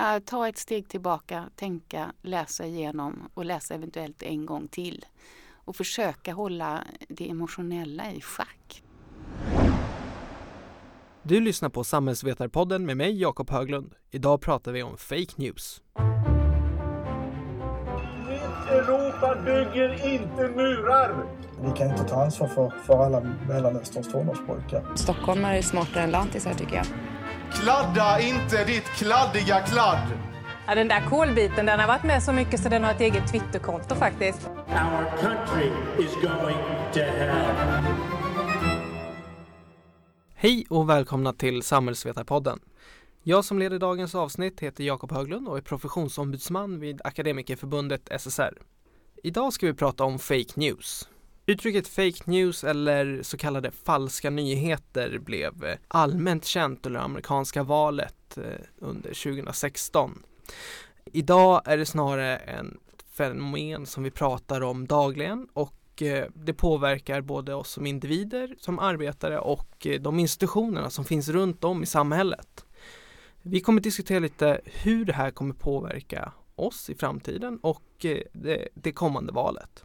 Ja, ta ett steg tillbaka, tänka, läsa igenom och läsa eventuellt en gång till. Och försöka hålla det emotionella i schack. Du lyssnar på Samhällsvetarpodden med mig Jakob Höglund. Idag pratar vi om fake news. Europa bygger inte murar! Vi kan inte ta ansvar för, för alla Mellanösterns tonårspojkar. Stockholmare är smartare än lantisar tycker jag. Kladda inte ditt kladdiga kladd! Ja, den där kolbiten den har varit med så mycket så den har ett eget Twitterkonto faktiskt. Our country is going to hell. Hej och välkomna till Samhällsvetarpodden. Jag som leder dagens avsnitt heter Jakob Höglund och är professionsombudsman vid Akademikerförbundet SSR. Idag ska vi prata om fake news. Uttrycket fake news eller så kallade falska nyheter blev eh, allmänt känt under amerikanska valet eh, under 2016. Idag är det snarare en fenomen som vi pratar om dagligen och eh, det påverkar både oss som individer, som arbetare och de institutionerna som finns runt om i samhället. Vi kommer diskutera lite hur det här kommer påverka oss i framtiden och det, det kommande valet.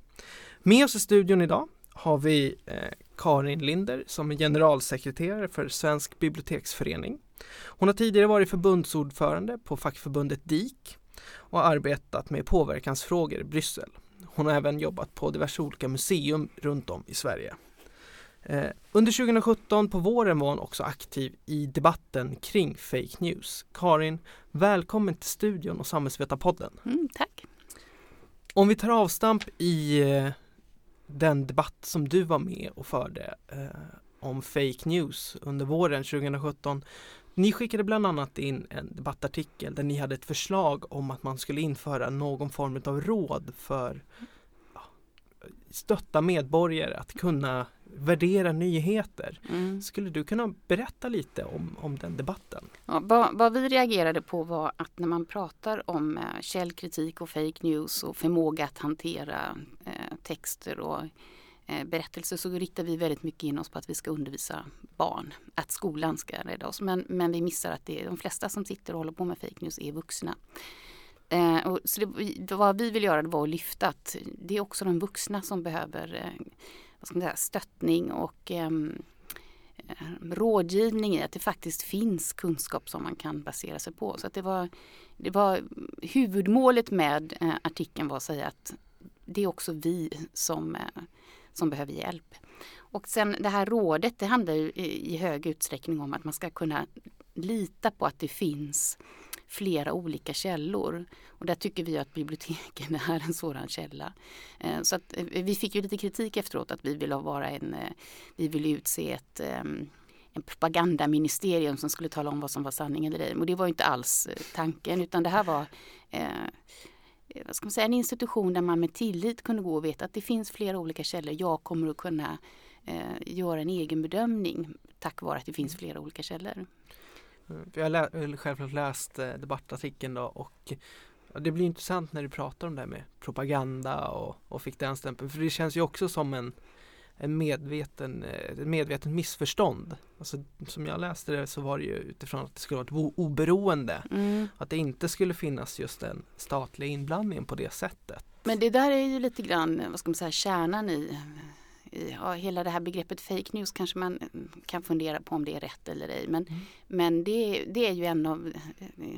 Med oss i studion idag har vi eh, Karin Linder som är generalsekreterare för Svensk biblioteksförening. Hon har tidigare varit förbundsordförande på fackförbundet DIK och arbetat med påverkansfrågor i Bryssel. Hon har även jobbat på diverse olika museum runt om i Sverige. Eh, under 2017 på våren var hon också aktiv i debatten kring fake news. Karin, välkommen till studion och Samhällsvetarpodden. Mm, tack! Om vi tar avstamp i eh, den debatt som du var med och förde eh, om fake news under våren 2017. Ni skickade bland annat in en debattartikel där ni hade ett förslag om att man skulle införa någon form av råd för ja, stötta medborgare att kunna värdera nyheter. Mm. Skulle du kunna berätta lite om, om den debatten? Ja, vad, vad, vi reagerade på var att när man pratar om eh, källkritik och fake news och förmåga att hantera texter och eh, berättelser så riktar vi väldigt mycket in oss på att vi ska undervisa barn. Att skolan ska rädda oss. Men, men vi missar att det, de flesta som sitter och håller på med fake news är vuxna. Eh, och så det, vad vi vill göra var att lyfta att det är också de vuxna som behöver eh, vad ska man säga, stöttning och ehm, eh, rådgivning i att det faktiskt finns kunskap som man kan basera sig på. Så att det var, det var huvudmålet med eh, artikeln var att säga att det är också vi som, eh, som behöver hjälp. Och sen det här rådet, det handlar ju i, hög utsträckning om att man ska kunna lita på att det finns flera olika källor. Och där tycker vi att biblioteken är en sådan källa. Eh, så att eh, vi fick ju lite kritik efteråt att vi ville vara en, vi ville utse ett ehm, en propagandaministerium som skulle tala om vad som var sanning eller ej. Men det var inte alls tanken utan det här var eh, Eh, vad ska man säga, en institution där man med tillit kunde gå och veta att det finns flera olika källor. Jag kommer att kunna eh, göra en egen bedömning tack vare att det finns flera olika källor. Mm, jag har lä självklart läst eh, debattartikeln då och det blir intressant när du pratar om det här med propaganda och, och fick den stämpeln. För det känns ju också som en, en medveten, eh, ett medvetet missförstånd. Alltså, som jag läste det så var det ju utifrån att det skulle vara ett oberoende. Mm. Att det inte skulle finnas just den statliga inblandningen på det sättet. Men det där är ju lite grann, vad ska man säga, kärnan i ja, hela det här begreppet fake news kanske man kan fundera på om det är rätt eller ej. Men, mm. men det, det är ju en av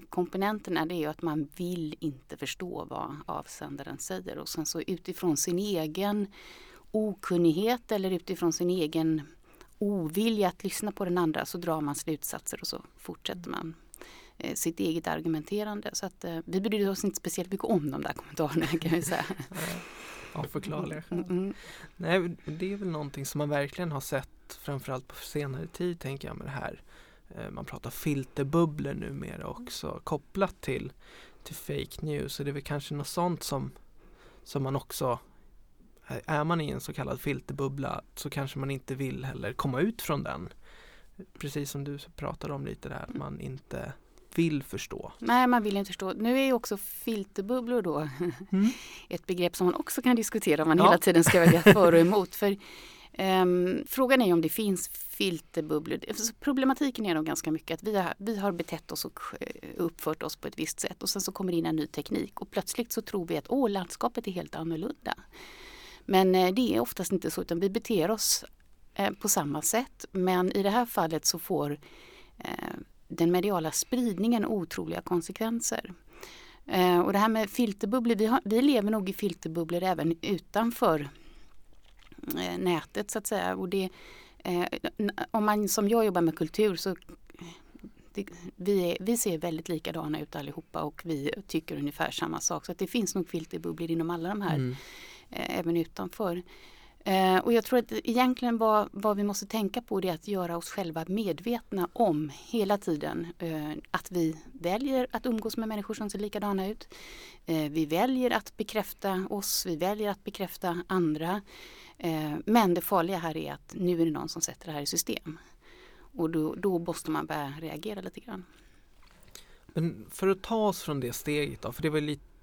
komponenterna, det är ju att man vill inte förstå vad avsändaren säger och sen så utifrån sin egen okunnighet eller utifrån sin egen ovilja att lyssna på den andra så drar man slutsatser och så fortsätter man eh, sitt eget argumenterande. Så att eh, vi brydde oss inte speciellt mycket om de där kommentarerna kan jag säga. Av förklarliga skäl. Mm, mm. Nej, det är väl någonting som man verkligen har sett framförallt på senare tid tänker jag med det här. Eh, man pratar filterbubblor numera också kopplat till, till fake news. Så det är väl kanske något sånt som, som man också är man i en så kallad filterbubbla så kanske man inte vill heller komma ut från den. Precis som du pratade om lite där, att man inte vill förstå. Nej, man vill inte förstå. Nu är ju också filterbubblor då mm. ett begrepp som man också kan diskutera om man ja. hela tiden ska välja för och emot. För Um, frågan är om det finns filterbubblor. Alltså, problematiken är nog ganska mycket att vi har, vi har betett oss och eh, uppfört oss på ett visst sätt och sen så kommer det in en ny teknik och plötsligt så tror vi att åh, landskapet är helt annorlunda. Men eh, det är oftast inte så utan vi beter oss eh, på samma sätt men i det här fallet så får eh, den mediala spridningen otroliga konsekvenser. Och det här med filterbubblor, vi, har, vi lever nog i filterbubblor även utanför nätet så att säga. Och det, om man som jag jobbar med kultur så vi, är, vi ser väldigt likadana ut allihopa och vi tycker ungefär samma sak. Så att det finns nog filterbubblor inom alla de här, mm eh, även utanför. Eh, och jag tror att egentligen vad, vad vi måste tänka på det är att göra oss själva medvetna om hela tiden eh, att vi väljer att umgås med människor som ser likadana ut. Eh, vi väljer att bekräfta oss, vi väljer att bekräfta andra. Eh, men det farliga här är att nu är det någon som sätter det här i system. Och då, då måste man börja reagera lite grann. Men för att ta oss från det steget då, för det var lite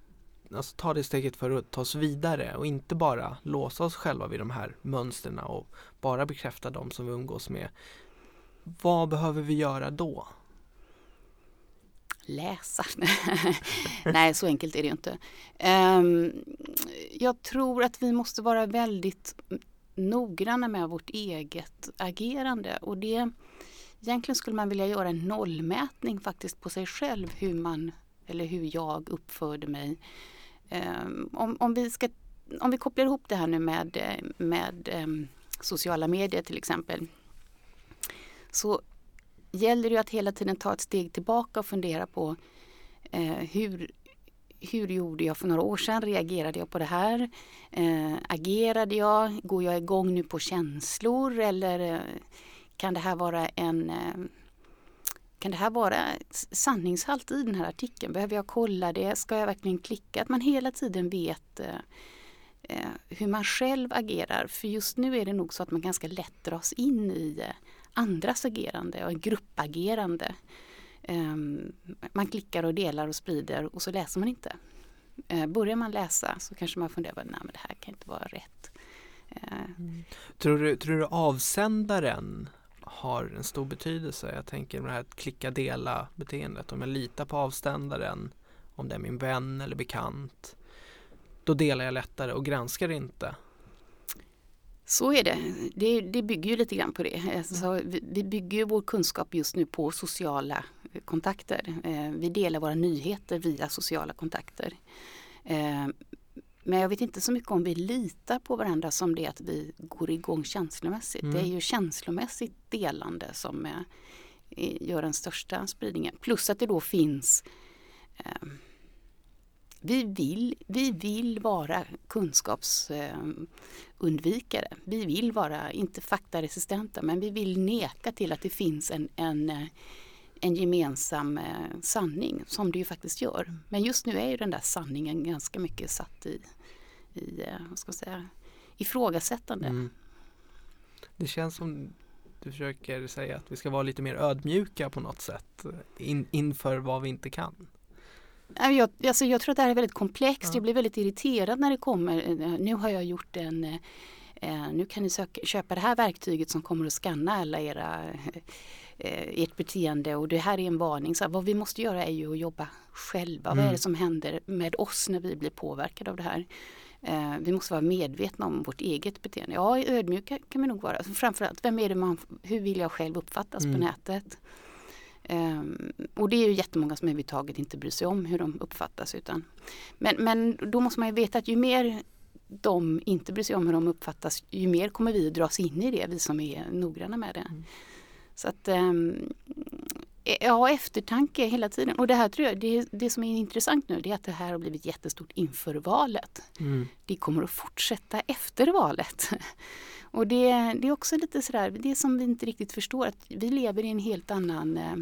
alltså ta det steget för att ta oss vidare och inte bara låsa oss själva vid de här mönstren och bara bekräfta de som vi umgås med. Vad behöver vi göra då? Läsa? Nej, så enkelt är det ju inte. Um, jag tror att vi måste vara väldigt noggranna med vårt eget agerande och det Egentligen skulle man vilja göra en nollmätning faktiskt på sig själv hur man eller hur jag uppförde mig Ehm, om, om, vi ska, om vi kopplar ihop det här nu med, med ehm, sociala medier till exempel så gäller det att hela tiden ta ett steg tillbaka och fundera på eh, hur, hur gjorde jag för några år sedan? Reagerade jag på det här? Eh, agerade jag? Går jag igång nu på känslor eller eh, kan det här vara en ehm, kan det här vara sanningshalt i den här artikeln? Behöver jag kolla det? Ska jag verkligen klicka? Att man hela tiden vet eh, eh hur man själv agerar. För just nu är det nog så att man ganska lätt dras in i eh, andras agerande och gruppagerande. Eh, man klickar och delar och sprider och så läser man inte. Eh, börjar man läsa så kanske man funderar, nej men det här kan inte vara rätt. Eh, mm. Tror, du, tror du avsändaren har en stor betydelse. Jag tänker med det här att klicka dela beteendet. Om jag litar på avständaren, om det är min vän eller bekant, då delar jag lättare och granskar inte. Så är det. det. Det, bygger ju lite grann på det. Alltså, vi bygger ju vår kunskap just nu på sociala kontakter. Eh, vi delar våra nyheter via sociala kontakter. Eh, Eh, men jag vet inte så mycket om vi litar på varandra som det att vi går igång känslomässigt. Mm. Det är mm. ju känslomässigt delande som är, gör den största spridningen. Plus att det då finns eh, vi, vill, vi vill vara kunskapsundvikare. Eh, vi vill vara, inte faktaresistenta, men vi vill neka till att det finns en, en en gemensam eh, sanning som det ju faktiskt gör. Men just nu är ju den där sanningen ganska mycket satt i, i eh, vad ska man säga, ifrågasättande. Mm. Det känns som du försöker säga att vi ska vara lite mer ödmjuka på något sätt in, inför vad vi inte kan. Jag, alltså jag tror att det här är väldigt komplext. Ja. Jag blir väldigt irriterad när det kommer. Eh, nu har jag gjort en eh, nu kan ni söka, köpa det här verktyget som kommer att skanna alla era eh, ert beteende och det här är en varning. Så vad vi måste göra är ju att jobba själva. Mm. Vad är det mm. som händer med oss när vi blir påverkade av det här? Eh, vi måste vara medvetna om vårt eget beteende. Ja, ödmjuka kan vi nog vara. Framförallt, vem är det man, hur vill jag själv uppfattas mm. på nätet? Um, och det är ju jättemånga som överhuvudtaget inte bryr sig om hur de uppfattas. Utan, men, men då måste man ju veta att ju mer de inte bryr sig om hur de uppfattas, ju mer kommer vi att dras in i det, vi som är noggranna med det. Mm. Så att um, ja, eftertanke hela tiden. Och det här tror jag, det, det som är intressant nu det är att det här har blivit jättestort inför valet. Mm. Det kommer att fortsätta efter valet. Och det, det är också lite sådär, det som vi inte riktigt förstår, att vi lever i en helt annan eh,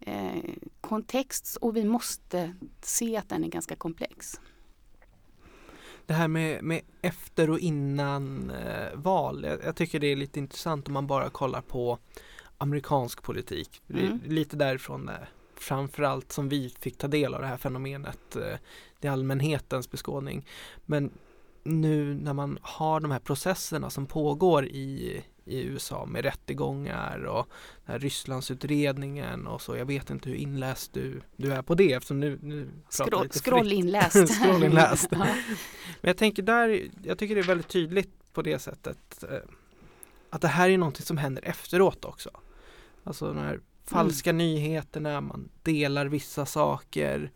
eh kontext och vi måste se att den är ganska komplex. Det här med, med efter och innan eh, val, jag, jag, tycker det är lite intressant om man bara kollar på amerikansk politik. Mm. Lite därifrån eh, framförallt som vi fick ta del av det här fenomenet. Eh, det är allmänhetens beskådning. Men nu när man har de här processerna som pågår i, i USA med rättegångar och den här Rysslandsutredningen och så. Jag vet inte hur inläst du, du är på det eftersom nu, nu Scroll, lite scrollinläst. Scrollinläst. ja. Men jag tänker där, jag tycker det är väldigt tydligt på det sättet eh, att det här är någonting som händer efteråt också. Alltså de här falska nyheterna, man delar vissa saker.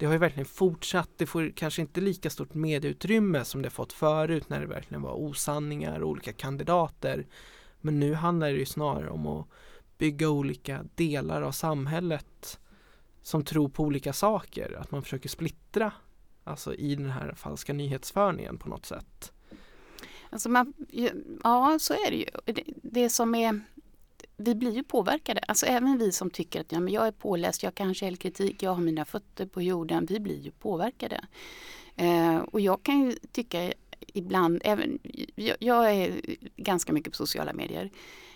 Det har ju verkligen fortsatt, det får kanske inte lika stort medieutrymme som det fått förut när det verkligen var osanningar och olika kandidater. Men nu handlar det ju snarare om att bygga olika delar av samhället som tror på olika saker, att man försöker splittra alltså i den här falska nyhetsförningen på något sätt. Alltså man, ja, så är det ju. Det, det som är vi blir ju påverkade. Alltså även vi som tycker att ja, men jag är påläst, jag kan källkritik, jag har mina fötter på jorden. Vi blir ju påverkade. Eh, och jag kan ju tycka ibland, även, jag, jag är ganska mycket på sociala medier.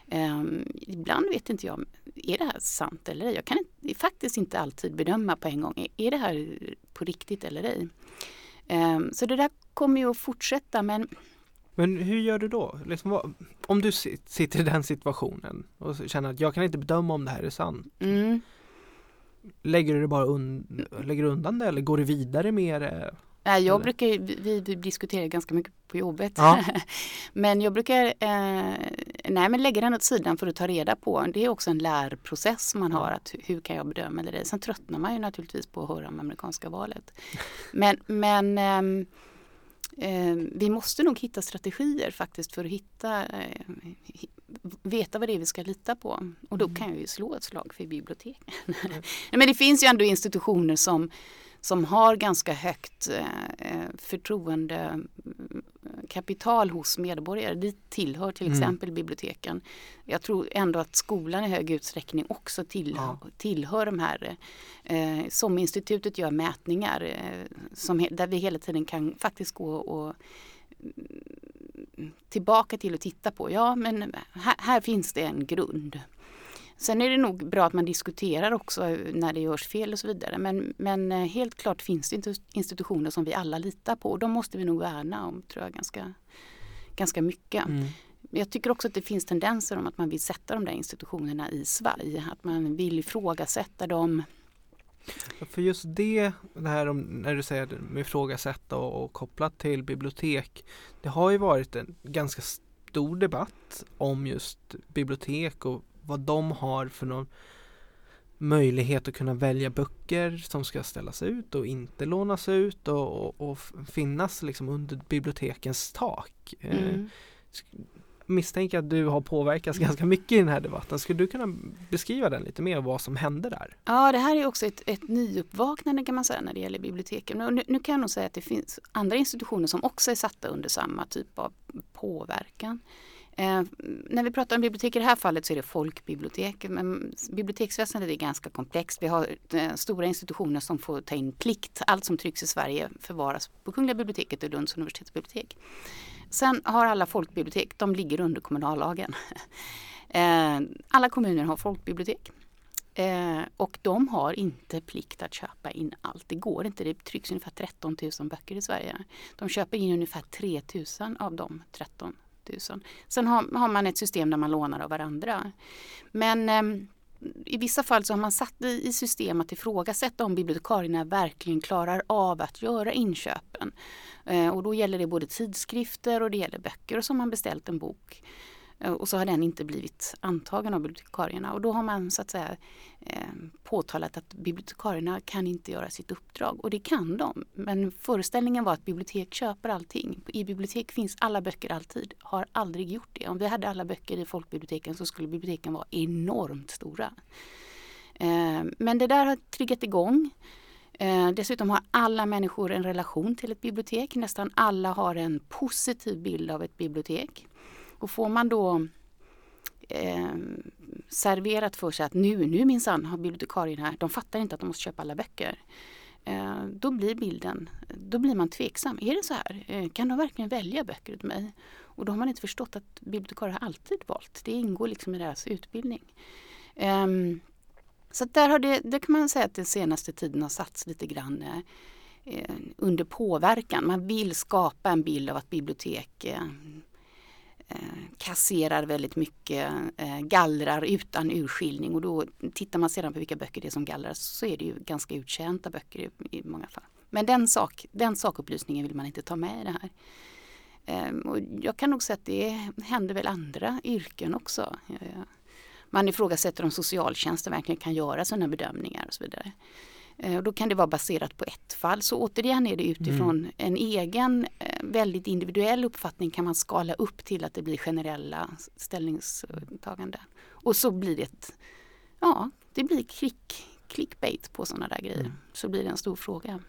Eh, ibland vet inte jag, är det här sant eller ej? Jag kan inte, faktiskt inte alltid bedöma på en gång, är, det här på riktigt eller ej? Eh, så det där kommer ju att fortsätta men men hur gör du då? Liksom, vad, om du si- sitter i den situationen och känner att jag kan inte bedöma om det här är sant. mm, Lägger du det bara un, lägger undan det eller går du vidare med det? Nej, jag Eller? brukar, vi, vi diskuterar ganska mycket på jobbet. Ja. men jag brukar eh, nej, men lägga den åt sidan för att ta reda på. Det är också en lärprocess man har. att Hur kan jag bedöma ej? Sen tröttnar man ju naturligtvis på att höra om amerikanska valet. Men, men ehm, eh, vi måste nog hitta strategier faktiskt för att hitta, eh, veta vad det är vi ska lita på. Och då kan jag ju slå ett slag för bibliotek. Nej, men det finns ju ändå institutioner som som har ganska högt eh, förtroendekapital hos medborgare. Dit tillhör till Mm. exempel biblioteken. Jag tror ändå att skolan i hög utsträckning också till, Ja. tillhör de här. Eh, som institutet gör mätningar eh, som, där vi hela tiden kan faktiskt gå och mm, tillbaka till och titta på. Ja, men här, här finns det en grund. Sen är det nog bra att man diskuterar också när det görs fel och så vidare. Men, men eh, helt klart finns det institutioner som vi alla litar på och de måste vi nog värna om tror jag ganska, ganska mycket. Mm. Jag tycker också att det finns tendenser om att man vill sätta de där institutionerna i svaj. Att man vill ifrågasätta dem. För just det, det här om, när du säger med ifrågasätta och, och kopplat till bibliotek. Det har ju varit en ganska stor debatt om just bibliotek och vad de har för någon möjlighet att kunna välja böcker som ska ställas ut och inte lånas ut och, och, och finnas liksom under bibliotekens tak. Eh, Mm. misstänker att du har påverkats ganska mycket i den här debatten. Skulle du kunna beskriva den lite mer, vad som hände där? Ja, det här är också ett, ett nyuppvaknande kan man säga när det gäller biblioteken. Nu, nu kan jag nog säga att det finns andra institutioner som också är satta under samma typ av påverkan. Eh, när vi pratar om bibliotek i det här fallet så är det folkbibliotek. Men biblioteksväsendet är ganska komplext. Vi har eh, stora institutioner som får ta in plikt. Allt som trycks i Sverige förvaras på Kungliga biblioteket och Lunds universitetsbibliotek. Sen har alla folkbibliotek, de ligger under kommunallagen. Eh, alla kommuner har folkbibliotek. Eh, och de har inte plikt att köpa in allt. Det går inte. Det trycks ungefär 13 000 böcker i Sverige. De köper in ungefär 3 000 av de 13 000. Sen har, har man ett system där man lånar av varandra. Men eh, i vissa fall så har man satt i, i system att ifrågasätta om bibliotekarierna verkligen klarar av att göra inköpen. Eh, och då gäller det både tidskrifter och det gäller böcker och så har man beställt en bok. Eh, och så har den inte blivit antagen av bibliotekarierna och då har man så att säga eh, påtalat att bibliotekarierna kan inte göra sitt uppdrag och det kan de. Men föreställningen var att bibliotek köper allting. I bibliotek finns alla böcker alltid, har aldrig gjort det. Om vi hade alla böcker i folkbiblioteken så skulle biblioteken vara enormt stora. Eh, men det där har triggat igång. Eh, dessutom har alla människor en relation till ett bibliotek. Nästan alla har en positiv bild av ett bibliotek. Och får man då eh, serverat för sig att nu, nu minsann har bibliotekarien här de fattar inte att de måste köpa alla böcker. Eh, då blir bilden, då blir man tveksam. Är det så här? Eh, kan de verkligen välja böcker åt mig? Och då har man inte förstått att bibliotekarier har alltid valt. Det ingår liksom i deras utbildning. Ehm, så där har det, det kan man säga att den senaste tiden har satts lite grann. eh, under påverkan. Man vill skapa en bild av att bibliotek eh, Eh, kasserar väldigt mycket, eh, gallrar utan urskiljning och då tittar man sedan på vilka böcker det är som gallras så är det ju ganska uttjänta böcker i, många fall. Men den, sak, den sakupplysningen vill man inte ta med i det här. Ehm, och jag kan nog säga att det händer väl andra yrken också. Eh, man ifrågasätter om socialtjänsten verkligen kan göra sådana bedömningar och så vidare. Eh, och då kan det vara baserat på ett fall. Så återigen är det utifrån mm. en egen eh, väldigt individuell uppfattning kan man skala upp till att det blir generella ställningstaganden. Och så blir det ett, ja, det blir klick, clickbait på sådana där grejer. Mm. Så blir det en stor fråga.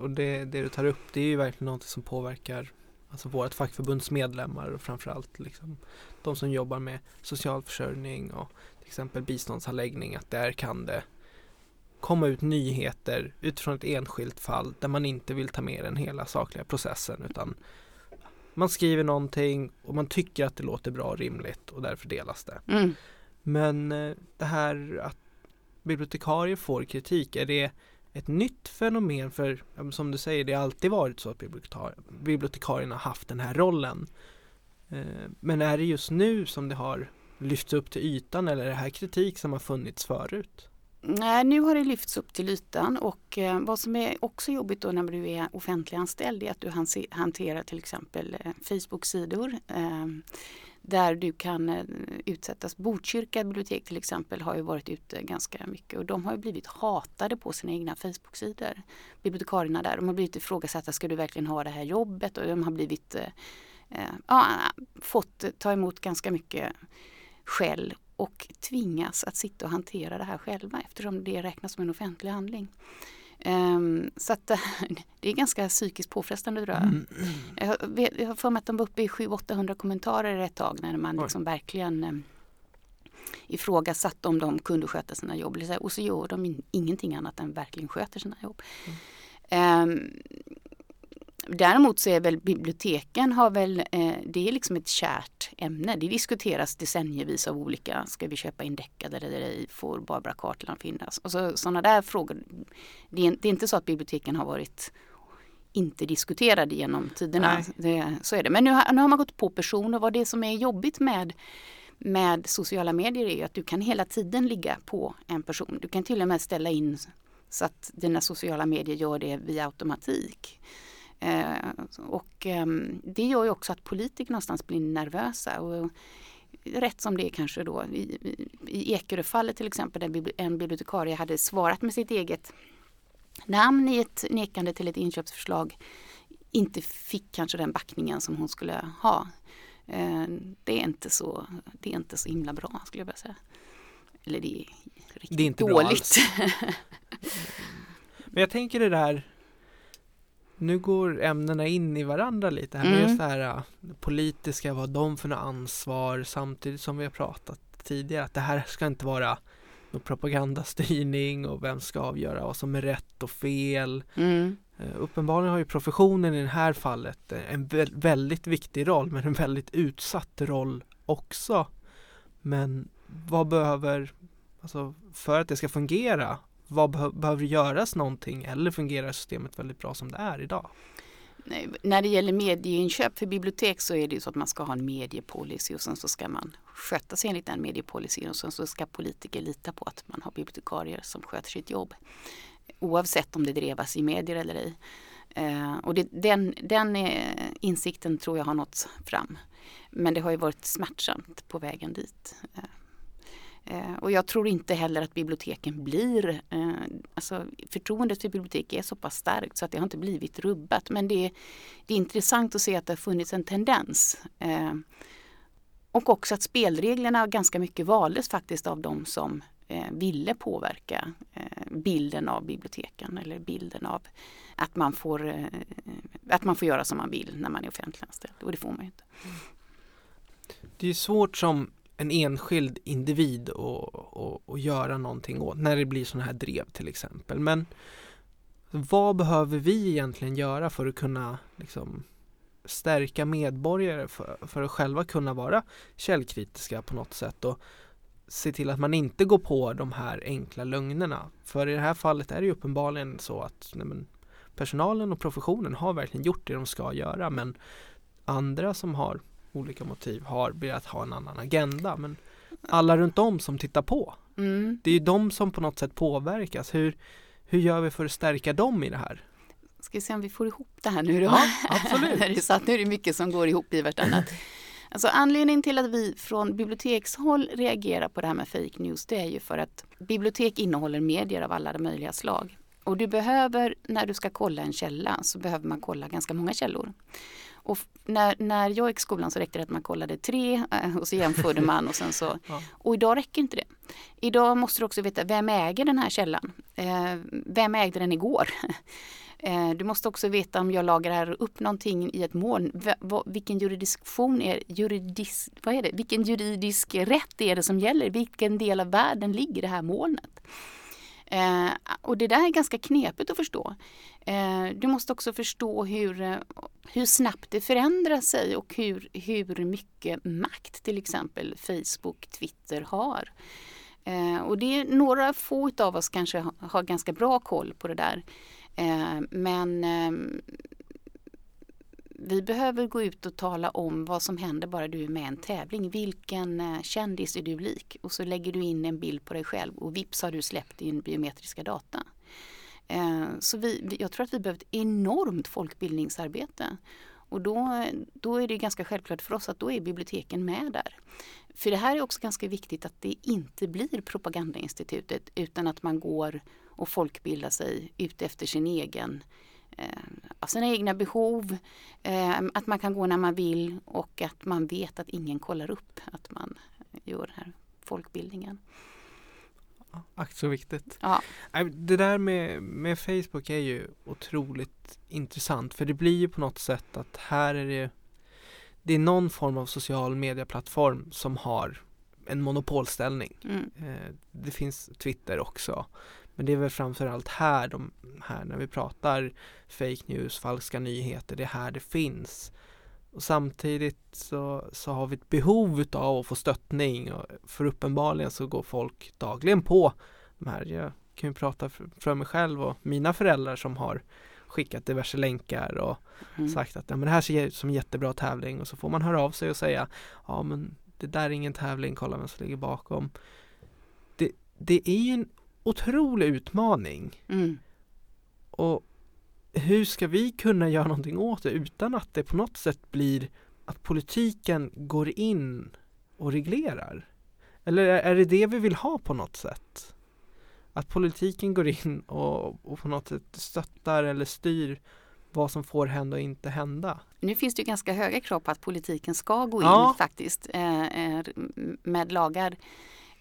Och det, det du tar upp det är ju verkligen något som påverkar alltså vårt fackförbunds medlemmar och framförallt liksom de som jobbar med socialförsörjning och till exempel biståndsanläggning att där kan det komma ut nyheter utifrån ett enskilt fall där man inte vill ta med den hela sakliga processen utan man skriver någonting och man tycker att det låter bra och rimligt och därför delas det. Mm. Men eh, det här att bibliotekarier får kritik, är det ett nytt fenomen för som du säger, det har alltid varit så att bibliotekar bibliotekarierna haft den här rollen. Eh, men är det just nu som det har lyfts upp till ytan eller är det här kritik som har funnits förut? Nej, nu har det lyfts upp till ytan och eh, vad som är också jobbigt då när du är offentliganställd är att du hanterar till exempel eh, Facebook-sidor eh, där du kan eh, utsättas. Botkyrka bibliotek till exempel har ju varit ute ganska mycket och de har blivit hatade på sina egna Facebook-sidor. Bibliotekarierna där, de har blivit ifrågasatta, ska du verkligen ha det här jobbet? Och de har blivit eh, eh, ja, fått ta emot ganska mycket skäll och tvingas att sitta och hantera det här själva eftersom det räknas som en offentlig handling. Um, så att det är ganska psykiskt påfrestande tror jag. Mm. Jag, har för mig att de var uppe i 700-800 kommentarer ett tag när man liksom verkligen um, ifrågasatte om de kunde sköta sina jobb. Och så gör de ingenting annat än verkligen sköter sina jobb. Mm. Um, Däremot så är väl biblioteken har väl, eh, det är liksom ett kärt ämne. Det diskuteras decenniervis av olika, ska vi köpa in deckare eller ej, får Barbara Cartland finnas? Och så, sådana där frågor. Det är, det är, inte så att biblioteken har varit inte diskuterade genom tiderna. Det, så är det. Men nu nu har man gått på personer. Vad det som är jobbigt med med sociala medier är ju att du kan hela tiden ligga på en person. Du kan till och med ställa in så att dina sociala medier gör det via automatik. Eh, och eh, det gör ju också att politiker någonstans blir nervösa. Och rätt som det är kanske då i, i, i Ekeröfallet till exempel där en bibliotekarie hade svarat med sitt eget namn i ett nekande till ett inköpsförslag inte fick kanske den backningen som hon skulle ha. Eh, det är inte så, det är inte så himla bra skulle jag vilja säga. Eller det är riktigt det är inte dåligt. Men jag tänker det där nu går ämnena in i varandra lite här, mm. just det här äh, politiska, vad de för något ansvar samtidigt som vi har pratat tidigare att det här ska inte vara någon propagandastyrning och vem ska avgöra vad som är rätt och fel. Mm. Uh, uppenbarligen har ju professionen i det här fallet en väldigt viktig roll men en väldigt utsatt roll också. Men vad behöver, alltså för att det ska fungera vad be behöver göras någonting eller fungerar systemet väldigt bra som det är idag? När det gäller medieinköp för bibliotek så är det ju så att man ska ha en mediepolicy och sen så ska man sköta sig enligt den mediepolicyn och sen så ska politiker lita på att man har bibliotekarier som sköter sitt jobb. Oavsett om det drevas i medier eller ej. Eh, och det, den, den eh, insikten tror jag har nått fram. Men det har ju varit smärtsamt på vägen dit. Eh, Eh, och jag tror inte heller att biblioteken blir, eh, alltså förtroendet för bibliotek är så pass starkt så att det har inte blivit rubbat. Men det är, det är intressant att se att det har funnits en tendens. Eh, och också att spelreglerna ganska mycket valdes faktiskt av de som eh, ville påverka eh, bilden av biblioteken eller bilden av att man får, eh, att man får göra som man vill när man är offentliganställd och det får man ju inte. Det är svårt som en enskild individ och, och, och göra någonting åt när det blir sådana här drev till exempel. Men vad behöver vi egentligen göra för att kunna liksom, stärka medborgare för, för att själva kunna vara källkritiska på något sätt och se till att man inte går på de här enkla lögnerna. För i det här fallet är det ju uppenbarligen så att nej men, personalen och professionen har verkligen gjort det de ska göra men andra som har olika motiv har velat ha en annan agenda men alla runt om som tittar på Mm. det är ju de som på något sätt påverkas. Hur, hur gör vi för att stärka dem i det här? Ska vi se om vi får ihop det här nu då? Ja, absolut. så att nu är det mycket som går ihop i vartannat. Alltså anledningen till att vi från bibliotekshåll reagerar på det här med fake news det är ju för att bibliotek innehåller medier av alla de möjliga slag. Och du behöver, när du ska kolla en källa, så behöver man kolla ganska många källor. Och när, när jag gick i skolan så räckte det att man kollade tre eh, och så jämförde man och sen så. Ja. Och idag räcker inte det. Idag måste du också veta vem äger den här källan? Eh, vem ägde den igår? Eh, Du måste också veta om jag lagrar upp någonting i ett moln. v- Vilken jurisdiktion är juridis, vad är det? Vilken juridisk rätt är det som gäller? Vilken del av världen ligger det här molnet? Eh, och det där är ganska knepigt att förstå. Eh, du måste också förstå hur, eh, hur snabbt det förändrar sig och hur, hur mycket makt till exempel Facebook, Twitter har. Eh, och det är några få av oss kanske har, har ganska bra koll på det där. Eh, men eh, vi behöver gå ut och tala om vad som händer bara du är med i en tävling. Vilken eh, kändis är du lik? Och så lägger du in en bild på dig själv och vips har du släppt din biometriska data. Eh, så vi, jag tror att vi behöver ett enormt folkbildningsarbete. Och då, då är det ganska självklart för oss att då är biblioteken med där. För det här är också ganska viktigt att det inte blir propagandainstitutet utan att man går och folkbildar sig utefter sin egen eh, sina egna behov, eh, att man kan gå när man vill och att man vet att ingen kollar upp att man gör den här folkbildningen. Ack så viktigt. Ja. Det där med, med Facebook är ju otroligt intressant för det blir ju på något sätt att här är det det är någon form av social medieplattform som har en monopolställning. Mm. Eh, Det finns Twitter också. Men det är väl framförallt här, de, här när vi pratar fake news, falska nyheter, det är här det finns. Och samtidigt så, så har vi ett behov av att få stöttning och för uppenbarligen så går folk dagligen på de här. Jag kan ju prata för, för mig själv och mina föräldrar som har skickat diverse länkar och Mm. sagt att ja, men det här ser ut som en jättebra tävling och så får man höra av sig och säga ja men det där är ingen tävling, kolla vem som ligger bakom. Det, det är ju en otrolig utmaning Mm. och hur ska vi kunna göra någonting åt det utan att det på något sätt blir att politiken går in och reglerar? Eller är det det vi vill ha på något sätt? Att politiken går in och, och på något sätt stöttar eller styr vad som får hända och inte hända. Nu finns det ju ganska höga krav på att politiken ska gå in Ja. faktiskt eh, eh, med lagar.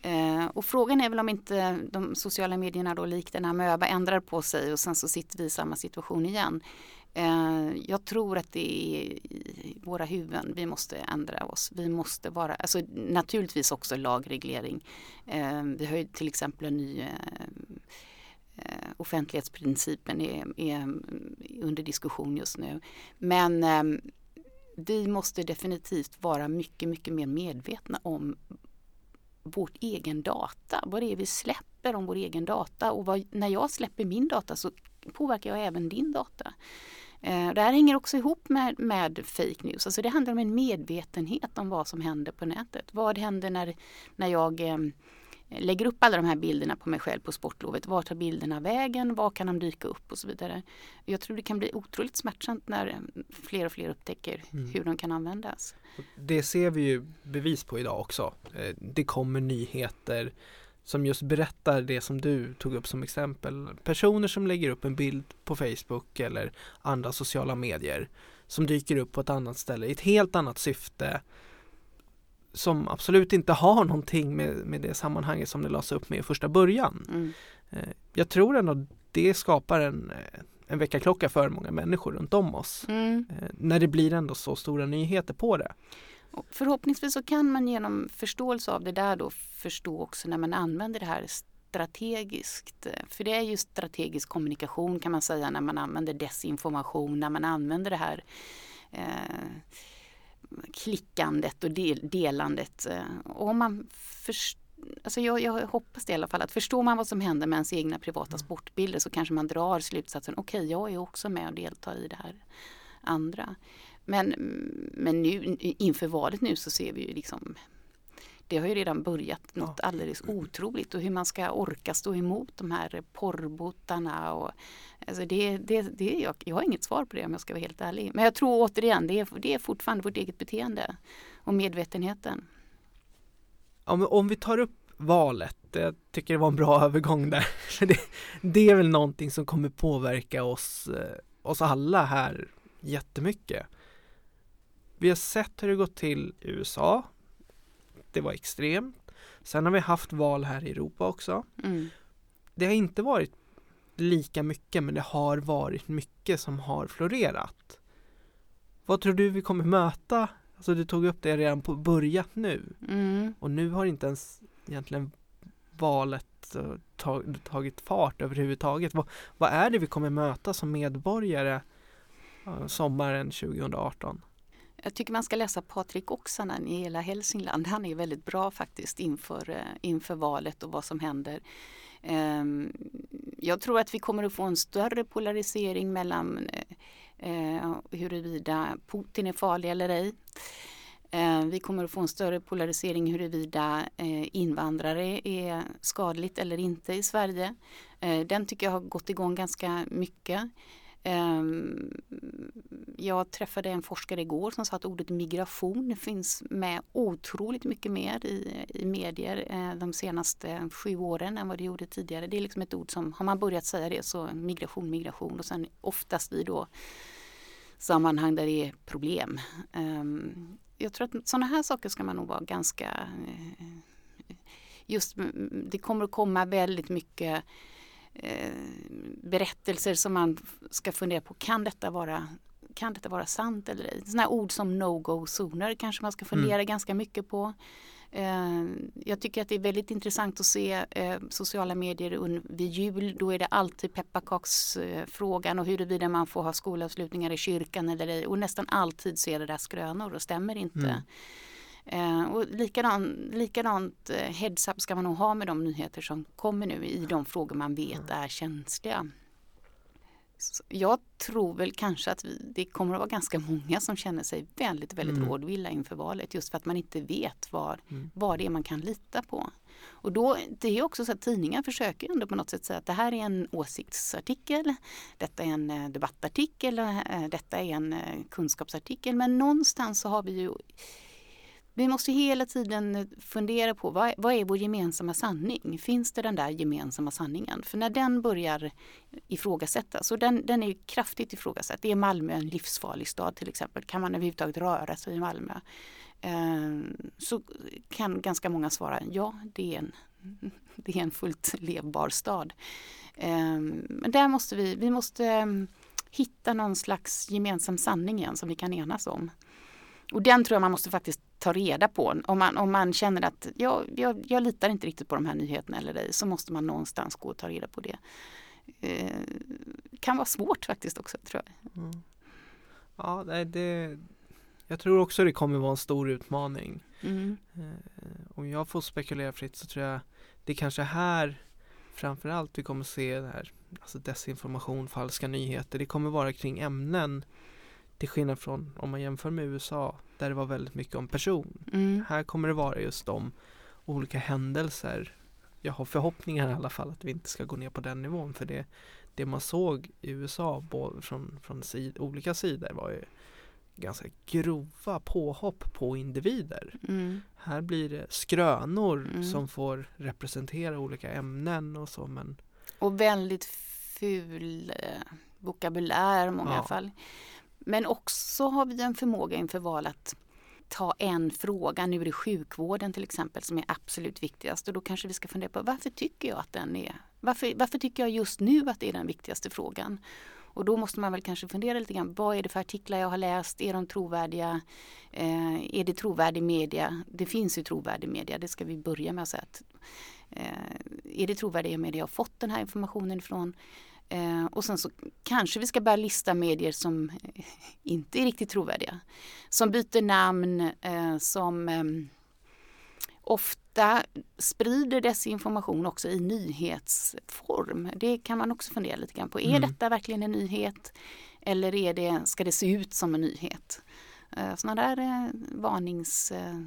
Eh, och frågan är väl om inte de sociala medierna då likt den här MÖBA ändrar på sig och sen så sitter vi i samma situation igen. Eh, jag tror att det är i våra huvuden vi måste ändra oss. Vi måste vara, alltså naturligtvis också lagreglering. Eh, vi har ju till exempel en ny eh, eh offentlighetsprincipen är, är under diskussion just nu. Men eh, vi måste definitivt vara mycket, mycket mer medvetna om vårt egen data. Vad det är vi släpper om vår egen data och vad, när jag släpper min data så påverkar jag även din data. Eh, det här hänger också ihop med, med fake news. Alltså det handlar om en medvetenhet om vad som händer på nätet. Vad händer när, när jag eh, lägger upp alla de här bilderna på mig själv på sportlovet. Var tar bilderna vägen? Var kan de dyka upp och så vidare. Jag tror det kan bli otroligt smärtsamt när eh, fler och fler upptäcker hur de kan användas. Det ser vi ju bevis på idag också. Eh, Det kommer nyheter som just berättar det som du tog upp som exempel. Personer som lägger upp en bild på Facebook eller andra sociala medier som dyker upp på ett annat ställe i ett helt annat syfte som absolut inte har någonting med, med det sammanhanget som det lades upp med i första början. Mm. Eh, Jag tror ändå det skapar en, eh, en väckarklocka för många människor runt om oss. Mm. Eh, När det blir ändå så stora nyheter på det. Och förhoppningsvis så kan man genom förståelse av det där då förstå också när man använder det här strategiskt. För det är ju strategisk kommunikation kan man säga när man använder desinformation, när man använder det här eh, klickandet och del, delandet. Eh, Och om man alltså jag, jag hoppas det i alla fall att förstår man vad som händer med ens egna privata sportbilder så kanske man drar slutsatsen okej okay, jag är också med och deltar i det här andra. Men, men nu inför valet nu så ser vi ju liksom det har ju redan börjat något ja. alldeles otroligt och hur man ska orka stå emot de här porrbotarna. Och, alltså det, det, det, jag, jag har inget svar på det om jag ska vara helt ärlig. Men jag tror återigen, det är, det är fortfarande vårt eget beteende och medvetenheten. Om, om vi tar upp valet, jag tycker det var en bra övergång där. det, det är väl någonting som kommer påverka oss, eh, oss alla här jättemycket. Vi har sett hur det gått till i USA. Det var extremt. Sen har vi haft val här i Europa också. Mm. Det har inte varit lika mycket men det har varit mycket som har florerat. Vad tror du vi kommer möta? Alltså du tog upp det redan på börjat nu. Mm. Och nu har inte ens egentligen valet eh, tagit fart överhuvudtaget. Vad, vad är det vi kommer möta som medborgare sommaren 2018? Jag tycker man ska läsa Patrik Oksanen i hela Hälsingland. Han är väldigt bra faktiskt inför, eh, inför valet och vad som händer. Ehm, jag tror att vi kommer att få en större polarisering mellan eh, eh, huruvida Putin är farlig eller ej. Ehm, vi kommer att få en större polarisering huruvida invandrare är skadligt eller inte i Sverige. Den tycker jag har gått igång ganska mycket. Ehm, jag träffade en forskare igår som sa att ordet migration finns med otroligt mycket mer i, i medier eh, de senaste sju åren än vad det gjorde tidigare. Det är liksom ett ord som, har man börjat säga det så migration, migration och sen oftast i då sammanhang där det är problem. Ehm, jag tror att sådana här saker ska man nog vara ganska eh, just mm, det kommer att komma väldigt mycket Eh, berättelser som man ska fundera på, kan detta vara kan detta vara sant eller ej? Sådana ord som no-go-zoner kanske man ska fundera mm. ganska mycket på. Eh, jag tycker att det är väldigt intressant att se eh, sociala medier vid jul. Då är det alltid pepparkaksfrågan och huruvida man får ha skolavslutningar i kyrkan eller ej. Och nästan alltid så är det där skrönor och stämmer inte. Mm. Eh, och likadan, likadant eh, heads up ska man nog ha med de nyheter som kommer nu i de frågor man vet är känsliga. Så jag tror väl kanske att vi, det kommer att vara ganska många som känner sig väldigt, väldigt mm. rådvilla inför valet just för att man inte vet vad, mm. vad det är man kan lita på. Och då, det är också så att tidningar försöker ändå på något sätt säga att det här är en åsiktsartikel, detta är en eh, debattartikel, eh, detta är en eh, kunskapsartikel. Men någonstans så har vi ju vi måste hela tiden eh, fundera på vad, vad är vår gemensamma sanning? Finns det den där gemensamma sanningen? För när den börjar ifrågasättas, och den, den är kraftigt ifrågasatt. Är Malmö en livsfarlig stad till exempel? Kan man överhuvudtaget röra sig i Malmö? Eh, så kan ganska många svara ja, det är en, det är en fullt levbar stad. Eh, men där måste vi, vi måste ehm, hitta någon slags gemensam sanning igen som vi kan enas om. Och den tror jag man måste faktiskt ta reda på. Om man, om man känner att ja, jag, jag litar inte riktigt på de här nyheterna eller ej så måste man någonstans gå och ta reda på det. Eh, kan vara svårt faktiskt också tror jag. Mm. Ja, det, jag tror också det kommer vara en stor utmaning. Mm. Eh, om jag får spekulera fritt så tror jag det är kanske här framförallt vi kommer se det här, alltså desinformation, falska nyheter. Det kommer vara kring ämnen till skillnad från om man jämför med USA där det var väldigt mycket om person. Mm. Här kommer det vara just om olika händelser. Jag har förhoppningar i alla fall att vi inte ska gå ner på den nivån för det, det man såg i USA både från, från sid, olika sidor var ju ganska grova påhopp på individer. Mm. Här blir det skrönor mm. som får representera olika ämnen och så men Och väldigt ful eh, vokabulär i många ja. fall. Men också har vi en förmåga inför val att ta en fråga, nu är det sjukvården till exempel som är absolut viktigast och då kanske vi ska fundera på varför tycker jag att den är, varför, varför tycker jag just nu att det är den viktigaste frågan? Och då måste man väl kanske fundera lite grann, vad är det för artiklar jag har läst, är de trovärdiga? Eh, är det trovärdig media? Det finns ju trovärdig media, det ska vi börja med att säga. Att, eh, är det trovärdiga media jag har fått den här informationen ifrån? Eh, och sen så kanske vi ska börja lista medier som inte är riktigt trovärdiga. Som byter namn, eh, som eh, ofta sprider desinformation också i nyhetsform. Det kan man också fundera lite grann på. Är Mm. detta verkligen en nyhet? Eller är det, ska det se ut som en nyhet? Eh, Sådana där eh, varnings... eh,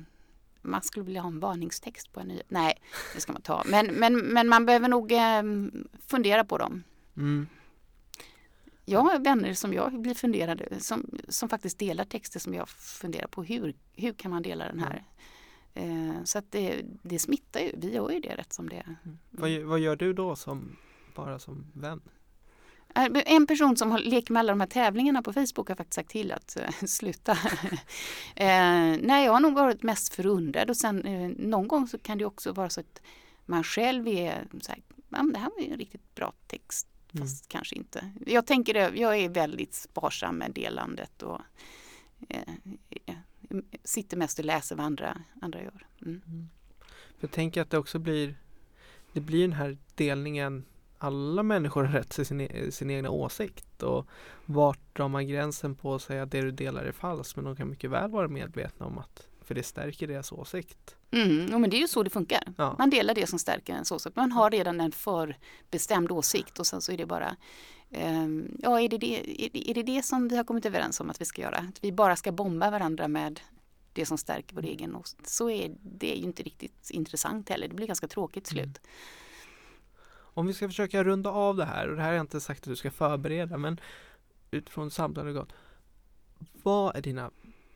Man skulle vilja ha en varningstext på en nyhet. Nej, det ska man ta. Men, men, men man behöver nog eh, fundera på dem. Mm. Jag har vänner som jag blir funderade som, som faktiskt delar texter som jag funderar på. Hur, hur kan man dela den här? Eh, så att det, det smittar ju. Vi gör ju det rätt som det är. Vad, gör- vad gör du då som bara som vän? Eh, En person som leker med alla de här tävlingarna på Facebook har faktiskt sagt till att eh, sluta. eh, nej, jag har nog varit mest förundrad och sen eh, någon gång så kan det också vara så att man själv är så här, "Ja, men det här var ju en riktigt bra text. Fast kanske inte. Jag tänker det, jag är väldigt sparsam med delandet och eh, eh, sitter mest och läser vad andra, andra gör. Mm. För jag tänker att det också blir Det blir den här delningen Alla människor har rätt till sin, e- sin egna åsikt och vart drar man gränsen på att säga att det du delar är falskt men de kan mycket väl vara medvetna om att för det stärker deras åsikt. Mm, men det är ju så det funkar. Ja. Man delar det som stärker ens åsikt. Man har redan en förbestämd åsikt och sen så är det bara ehm, Ja, är det det, är, det, är det det som vi har kommit överens om att vi ska göra? Att vi bara ska bomba varandra med det som stärker vår egen åsikt. Så är det är ju inte riktigt intressant heller. Det blir ganska tråkigt till slut. Om vi ska försöka runda av det här och det här har jag inte sagt att du ska förbereda men utifrån samtalet gått Vad är dina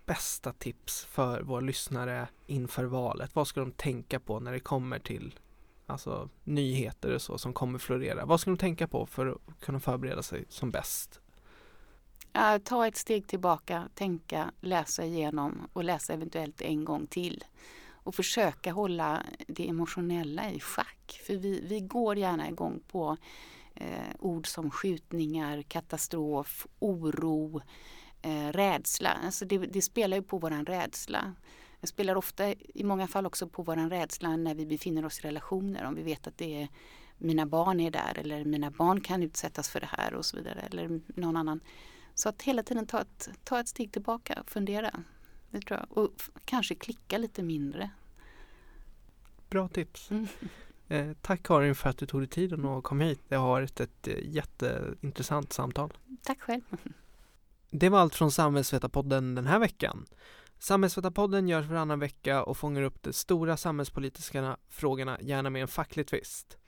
bästa tips för våra lyssnare inför valet? Vad ska de tänka på när det kommer till alltså, nyheter och så som kommer florera? Vad ska de tänka på för att kunna förbereda sig som bäst? Ja, ta ett steg tillbaka, tänka, läsa igenom och läsa eventuellt en gång till. Och försöka hålla det emotionella i schack. För vi, vi går gärna igång på eh, ord som skjutningar, katastrof, oro, eh, rädsla. Alltså det, det spelar ju på våran rädsla. Det spelar ofta i många fall också på våran rädsla när vi befinner oss i relationer. Om vi vet att det är mina barn är där eller mina barn kan utsättas för det här och så vidare. Eller någon annan. Så att hela tiden ta ett, ta ett steg tillbaka och fundera. Det tror jag. Och kanske klicka lite mindre. Bra tips! Mm. Eh, tack Karin för att du tog dig tiden och kom hit. Det har varit ett eh, jätteintressant samtal. Tack själv. Det var allt från Samhällsvetarpodden den här veckan. Samhällsvetarpodden görs varannan vecka och fångar upp de stora samhällspolitiska frågorna, gärna med en facklig twist.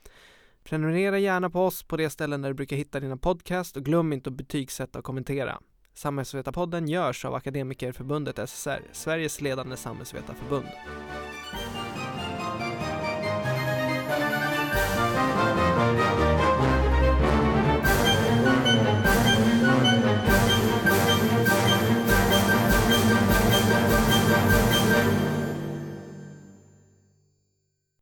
Prenumerera gärna på oss på de ställen där du brukar hitta dina podcast och glöm inte att betygsätta och kommentera. Samhällsvetarpodden görs av Akademikerförbundet SSR, Sveriges ledande samhällsvetarförbund.